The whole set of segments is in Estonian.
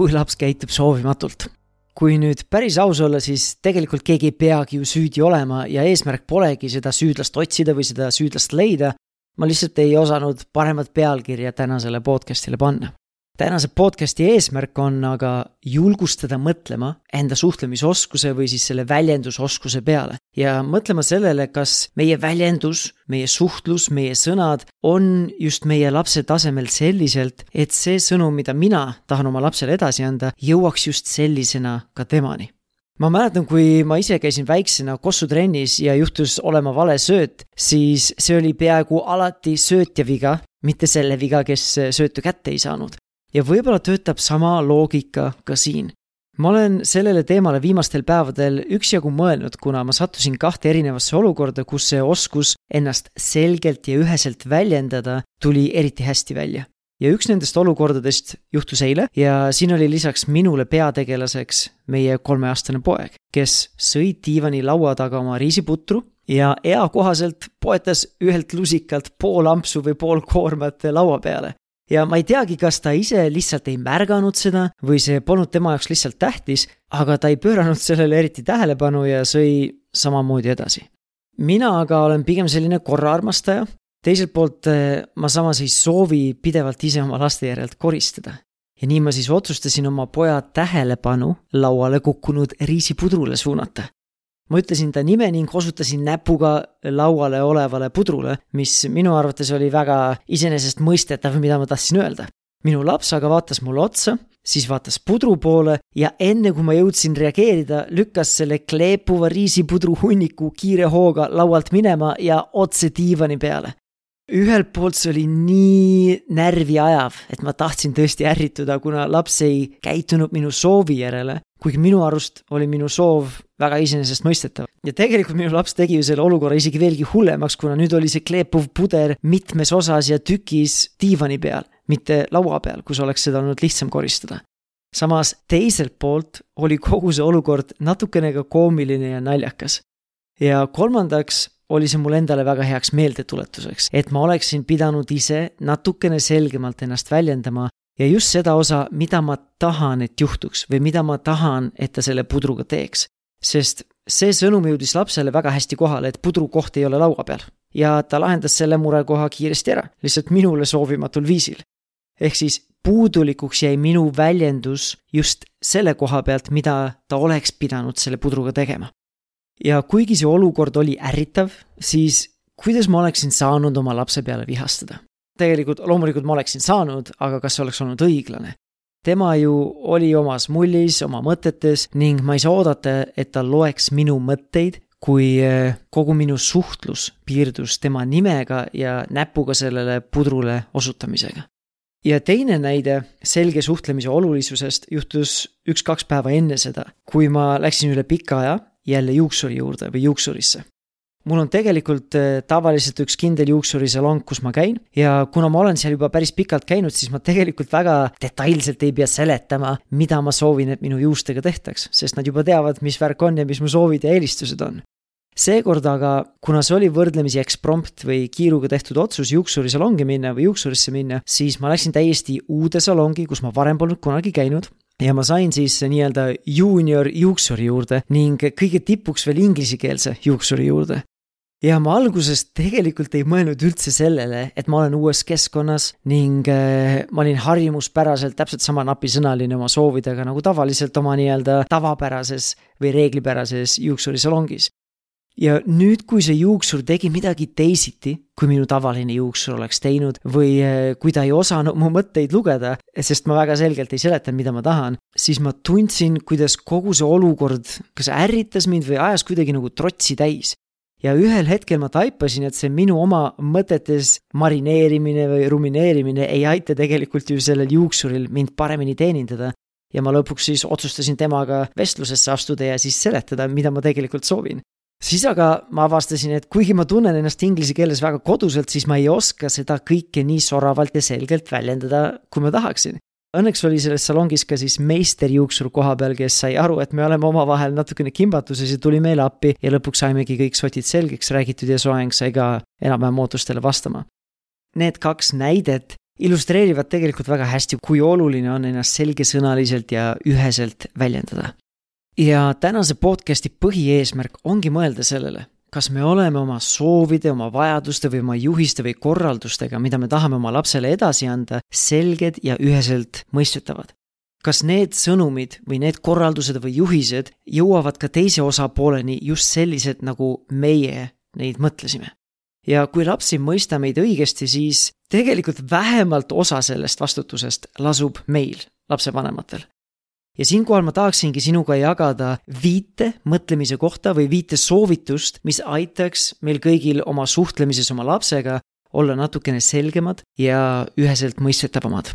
kui laps käitub soovimatult? kui nüüd päris aus olla, siis tegelikult keegi ei peagi ju süüdi olema ja eesmärk polegi seda süüdlast otsida või seda süüdlast leida. ma lihtsalt ei osanud paremat pealkirja tänasele podcast'ile panna tänase podcasti eesmärk on aga julgustada mõtlema enda suhtlemisoskuse või siis selle väljendusoskuse peale. Ja mõtlema sellele, kas meie väljendus, meie suhtlus, meie sõnad on just meie lapse tasemel selliselt, et see sõnum, mida mina tahan oma lapsele edasi anda, jõuaks just sellisena ka temani. Ma mäletan, kui ma ise käisin väiksena kossutrennis ja juhtus olema vale sööt, siis see oli peaaegu alati söötja viga, mitte selle viga, kes söötu kätte ei saanud ja võib-olla töötab sama loogika ka siin. ma olen sellele teemale viimastel päevadel üksjagu mõelnud, kuna ma sattusin kahte erinevasse olukorda, kus see oskus ennast selgelt ja üheselt väljendada tuli eriti hästi välja ja üks nendest olukordadest juhtus eile ja siin oli lisaks minule peategelaseks meie kolmeaastane poeg, kes sõi diivani laua taga oma riisiputru ja eakohaselt poetas ühelt lusikalt pool ampsu või pool koormat laua peale ja ma ei teagi, kas ta ise lihtsalt ei märganud seda või see polnud tema jaoks lihtsalt tähtis, aga ta ei pööranud sellele eriti tähelepanu ja sõi samamoodi edasi. mina aga olen pigem selline korraarmastaja, teiselt poolt eh, ma samas ei soovi pidevalt ise oma laste järelt koristada. ja nii ma siis otsustasin oma poja tähelepanu lauale kukkunud riisipudrule suunata ma ütlesin ta nime ning osutasin näpuga lauale olevale pudrule, mis minu arvates oli väga iseenesestmõistetav, mida ma tahtsin öelda. minu laps aga vaatas mulle otsa, siis vaatas pudru poole ja enne kui ma jõudsin reageerida, lükkas selle kleepuva riisipudru hunniku kiire hooga laualt minema ja otse diivani peale ühelt poolt see oli nii närvi ajav, et ma tahtsin tõesti ärrituda, kuna laps ei käitunud minu soovi järele, kuigi minu arust oli minu soov väga iseenesestmõistetav. ja tegelikult minu laps tegi ju selle olukorra isegi veelgi hullemaks, kuna nüüd oli see kleepuv puder mitmes osas ja tükis diivani peal, mitte laua peal, kus oleks seda olnud lihtsam koristada. samas teiselt poolt oli kogu see olukord natukene ka koomiline ja naljakas. ja kolmandaks oli see mulle endale väga heaks meeldetuletuseks, et ma oleksin pidanud ise natukene selgemalt ennast väljendama ja just seda osa, mida ma tahan, et juhtuks või mida ma tahan, et ta selle pudruga teeks. sest see sõnum jõudis lapsele väga hästi kohale, et pudru koht ei ole laua peal. ja ta lahendas selle murekoha kiiresti ära, lihtsalt minule soovimatul viisil. ehk siis puudulikuks jäi minu väljendus just selle koha pealt, mida ta oleks pidanud selle pudruga tegema ja kuigi see olukord oli ärritav, siis kuidas ma oleksin saanud oma lapse peale vihastada? tegelikult loomulikult ma oleksin saanud, aga kas see oleks olnud õiglane? tema ju oli omas mullis, oma mõtetes ning ma ei saa oodata, et ta loeks minu mõtteid, kui eh, kogu minu suhtlus piirdus tema nimega ja näpuga sellele pudrule osutamisega. ja teine näide selge suhtlemise olulisusest juhtus üks-kaks päeva enne seda, kui ma läksin üle pika aja jälle juuksuri juurde või juuksurisse mul on tegelikult äh, tavaliselt üks kindel juuksurisalong, kus ma käin ja kuna ma olen seal juba päris pikalt käinud, siis ma tegelikult väga detailselt ei pea seletama, mida ma soovin, et minu juustega tehtaks, sest nad juba teavad, mis värk on ja mis mu soovid ja eelistused on. seekord aga, kuna see oli võrdlemisi eksprompt või kiiruga tehtud otsus juuksurisalongi minna või juuksurisse minna, siis ma läksin täiesti uude salongi, kus ma varem polnud kunagi käinud ja ma sain siis nii-öelda juunior juuksuri juurde ning kõige tipuks veel inglisekeelse juuksuri juurde. ja ma alguses tegelikult ei mõelnud üldse sellele, et ma olen uues keskkonnas ning äh, ma olin harjumuspäraselt täpselt sama napisõnaline oma soovidega nagu tavaliselt oma nii-öelda tavapärases või reeglipärases juuksurisalongis ja nüüd, kui see juuksur tegi midagi teisiti, kui minu tavaline juuksur oleks teinud või eh, kui ta ei osanud mu mõtteid lugeda, sest ma väga selgelt ei seletanud, mida ma tahan, siis ma tundsin, kuidas kogu see olukord kas ärritas mind või ajas kuidagi nagu trotsi täis ja ühel hetkel ma taipasin, et see minu oma mõtetes marineerimine või rumineerimine ei aita tegelikult ju sellel juuksuril mind paremini teenindada, ja ma lõpuks siis otsustasin temaga vestlusesse astuda ja siis seletada, mida ma tegelikult soovin. Siis aga ma avastasin, et kuigi ma tunnen ennast inglise keeles väga koduselt, siis ma ei oska seda kõike nii soravalt ja selgelt väljendada, kui ma tahaksin. Õnneks oli selles salongis ka siis meisterjuuksur koha peal, kes sai aru, et me oleme omavahel natukene kimbatuses ja tuli meile appi ja lõpuks saimegi kõik sotid selgeks räägitud ja soeng sai ka enam-vähem ootustele vastama. Need kaks näidet illustreerivad tegelikult väga hästi, kui oluline on ennast selgesõnaliselt ja üheselt väljendada. Ja tänase podcast'i põhieesmärk ongi mõelda sellele, kas me oleme oma soovide, oma vajaduste või oma juhiste või korraldustega, mida me tahame oma lapsele edasi anda, selged ja üheselt mõistetavad. kas need sõnumid või need korraldused või juhised jõuavad ka teise osapooleni just sellised, nagu meie neid mõtlesime? ja kui laps ei mõista meid õigesti, siis tegelikult vähemalt osa sellest vastutusest lasub meil, lapsevanematel. Ja siinkohal ma tahaksingi sinuga jagada viite mõtlemise kohta või viite soovitust, mis aitaks meil kõigil oma suhtlemises oma lapsega olla natukene selgemad ja üheselt mõistetavamad.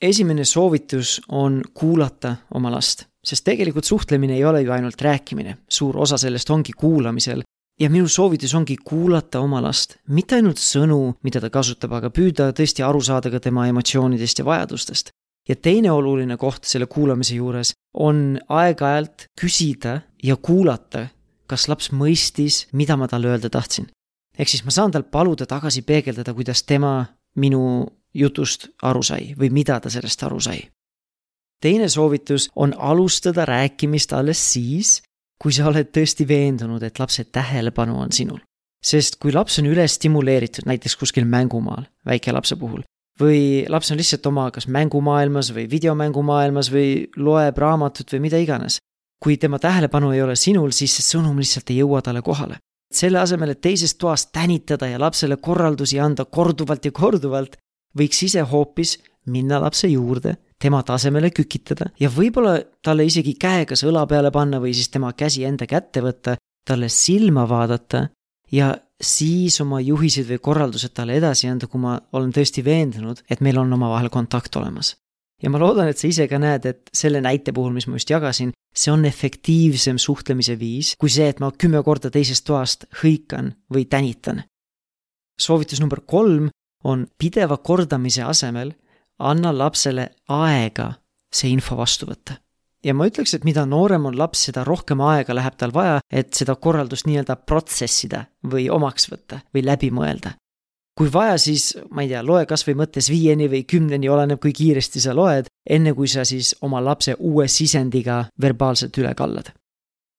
esimene soovitus on kuulata oma last, sest tegelikult suhtlemine ei ole ju ainult rääkimine, suur osa sellest ongi kuulamisel ja minu soovitus ongi kuulata oma last, mitte ainult sõnu, mida ta kasutab, aga püüda tõesti aru saada ka tema emotsioonidest ja vajadustest. Ja teine oluline koht selle kuulamise juures on aeg-ajalt küsida ja kuulata, kas laps mõistis, mida ma talle öelda tahtsin. ehk siis ma saan tal paluda tagasi peegeldada, kuidas tema minu jutust aru sai või mida ta sellest aru sai teine soovitus on alustada rääkimist alles siis, kui sa oled tõesti veendunud, et lapse tähelepanu on sinul. sest kui laps on üle stimuleeritud näiteks kuskil mängumaal, väikelapse puhul, või laps on lihtsalt oma kas mängumaailmas või videomängumaailmas või loeb raamatut või mida iganes, kui tema tähelepanu ei ole sinul, siis see sõnum lihtsalt ei jõua talle kohale. selle asemel, et teisest toast tänitada ja lapsele korraldusi anda korduvalt ja korduvalt, võiks ise hoopis minna lapse juurde tema tasemele kükitada ja võib-olla talle isegi käe kas õla peale panna või siis tema käsi enda kätte võtta, talle silma vaadata ja siis oma juhised või korraldused talle edasi anda, kui ma olen tõesti veendunud, et meil on omavahel kontakt olemas. ja ma loodan, et sa ise ka näed, et selle näite puhul, mis ma just jagasin, see on efektiivsem suhtlemise viis kui see, et ma kümme korda teisest toast hõikan või tänitan. soovitus number kolm on pideva kordamise asemel anna lapsele aega see info vastu võtta. Ja ma ütleks, et mida noorem on laps, seda rohkem aega läheb tal vaja, et seda korraldust nii-öelda protsessida või omaks võtta või läbi mõelda. kui vaja, siis ma ei tea, loe kas või mõttes viieni või kümneni, oleneb, kui kiiresti sa loed, enne kui sa siis oma lapse uue sisendiga verbaalselt üle kallad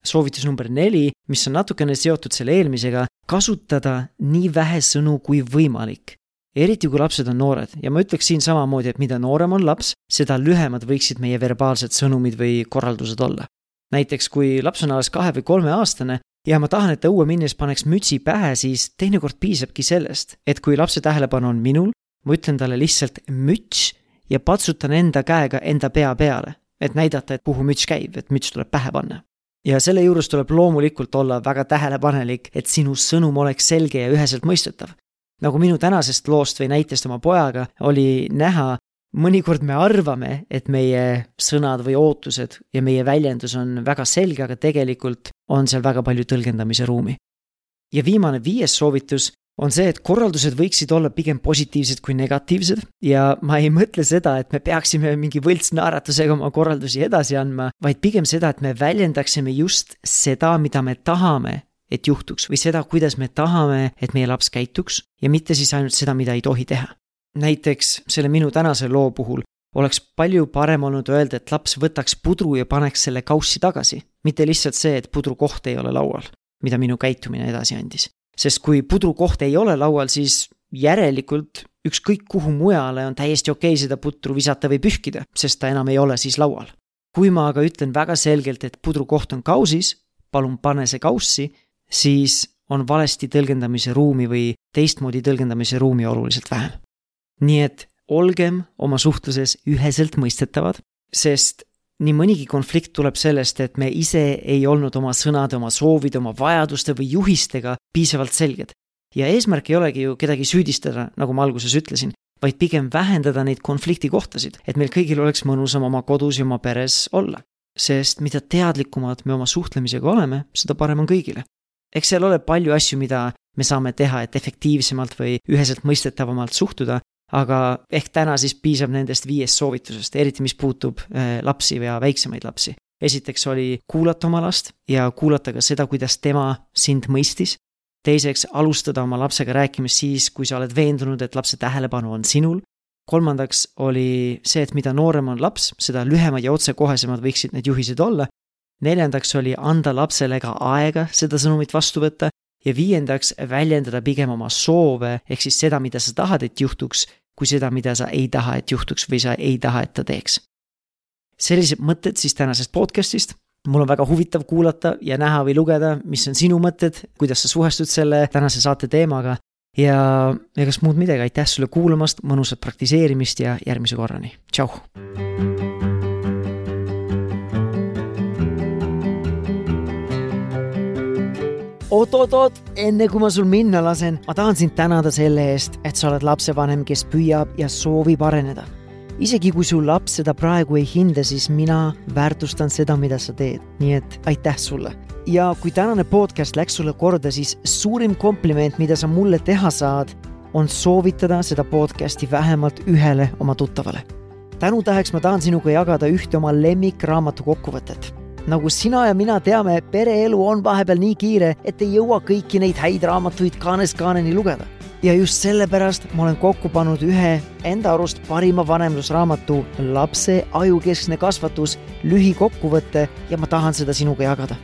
soovitus number neli, mis on natukene seotud selle eelmisega, kasutada nii vähe sõnu kui võimalik eriti kui lapsed on noored. Ja ma ütleks siin samamoodi, et mida noorem on laps, seda lühemad võiksid meie verbaalsed sõnumid või korraldused olla. näiteks kui laps on alles kahe või kolmeaastane ja ma tahan, et ta õue minnes paneks mütsi pähe, siis teinekord piisabki sellest, et kui lapse tähelepanu on minul, ma ütlen talle lihtsalt müts ja patsutan enda käega enda pea peale, et näidata, et kuhu müts käib, et müts tuleb pähe panna. Ja selle juures tuleb loomulikult olla väga tähelepanelik, et sinu sõnum oleks selge ja üheselt mõistetav nagu minu tänasest loost või näitest oma pojaga oli näha, mõnikord me arvame, et meie sõnad või ootused ja meie väljendus on väga selge, aga tegelikult on seal väga palju tõlgendamise ruumi. ja viimane, viies soovitus on see, et korraldused võiksid olla pigem positiivsed kui negatiivsed ja ma ei mõtle seda, et me peaksime mingi võltsnaeratusega oma korraldusi edasi andma, vaid pigem seda, et me väljendaksime just seda, mida me tahame et juhtuks või seda, kuidas me tahame, et meie laps käituks ja mitte siis ainult seda, mida ei tohi teha. näiteks selle minu tänase loo puhul oleks palju parem olnud öelda, et laps võtaks pudru ja paneks selle kaussi tagasi, mitte lihtsalt see, et pudrukoht ei ole laual, mida minu käitumine edasi andis. sest kui pudrukoht ei ole laual, siis järelikult ükskõik kuhu mujale on täiesti okei okay seda putru visata või pühkida, sest ta enam ei ole siis laual. kui ma aga ütlen väga selgelt, et pudrukoht on kausis, palun pane see kaussi, siis on valesti tõlgendamise ruumi või teistmoodi tõlgendamise ruumi oluliselt vähem. nii et olgem oma suhtluses üheselt mõistetavad, sest nii mõnigi konflikt tuleb sellest, et me ise ei olnud oma sõnade, oma soovide, oma vajaduste või juhistega piisavalt selged. ja eesmärk ei olegi ju kedagi süüdistada, nagu ma alguses ütlesin, vaid pigem vähendada neid konfliktikohtasid, et meil kõigil oleks mõnusam oma kodus ja oma peres olla. sest mida teadlikumad me oma suhtlemisega oleme, seda parem on kõigile. Eks seal ole palju asju, mida me saame teha, et efektiivsemalt või üheselt mõistetavamalt suhtuda, aga ehk täna siis piisab nendest viiest soovitusest, eriti mis puutub äh, lapsi ja väiksemaid lapsi. esiteks oli kuulata oma last ja kuulata ka seda, kuidas tema sind mõistis teiseks, alustada oma lapsega rääkimist siis, kui sa oled veendunud, et lapse tähelepanu on sinul. kolmandaks oli see, et mida noorem on laps, seda lühemad ja otsekohesemad võiksid need juhised olla. Neljandaks oli anda lapsele ka aega seda sõnumit vastu võtta ja viiendaks väljendada pigem oma soove, ehk siis seda, mida sa tahad, et juhtuks, kui seda, mida sa ei taha, et juhtuks või sa ei taha, et ta teeks. sellised mõtted siis tänasest podcast'ist mul on väga huvitav kuulata ja näha või lugeda, mis on sinu mõtted, kuidas sa suhestud selle tänase saate teemaga. ja egas muud midagi, aitäh sulle kuulamast, mõnusat praktiseerimist ja järgmise korrani, tšau. Oot-oot-oot, enne kui ma sul minna lasen, ma tahan sind tänada selle eest, et sa oled lapsevanem, kes püüab ja soovib areneda isegi kui su laps seda praegu ei hinda, siis mina väärtustan seda, mida sa teed, nii et aitäh sulle. ja kui tänane podcast läks sulle korda, siis suurim kompliment, mida sa mulle teha saad, on soovitada seda podcasti vähemalt ühele oma tuttavale. tänutäheks ma tahan sinuga jagada ühte oma lemmikraamatu kokkuvõtet nagu sina ja mina teame, pereelu on vahepeal nii kiire, et ei jõua kõiki neid häid raamatuid kaanest kaaneni lugeda ja just sellepärast ma olen kokku pannud ühe enda arust parima vanemlusraamatu Lapse ajukeskne kasvatus lühikokkuvõte ja ma tahan seda sinuga jagada.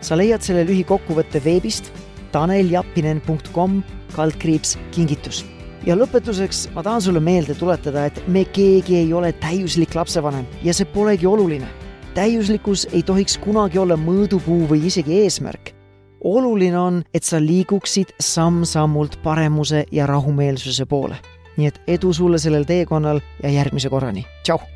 sa leiad selle lühikokkuvõtte veebist taneljappinen.com kaldkriips kingitus. ja lõpetuseks ma tahan sulle meelde tuletada, et me keegi ei ole täiuslik lapsevanem ja see polegi oluline. Täiuslikkus ei tohiks kunagi olla mõõdupuu või isegi eesmärk oluline on, et sa liiguksid samm-sammult paremuse ja rahumeelsuse poole. nii et edu sulle sellel teekonnal ja järgmise korrani, tšau!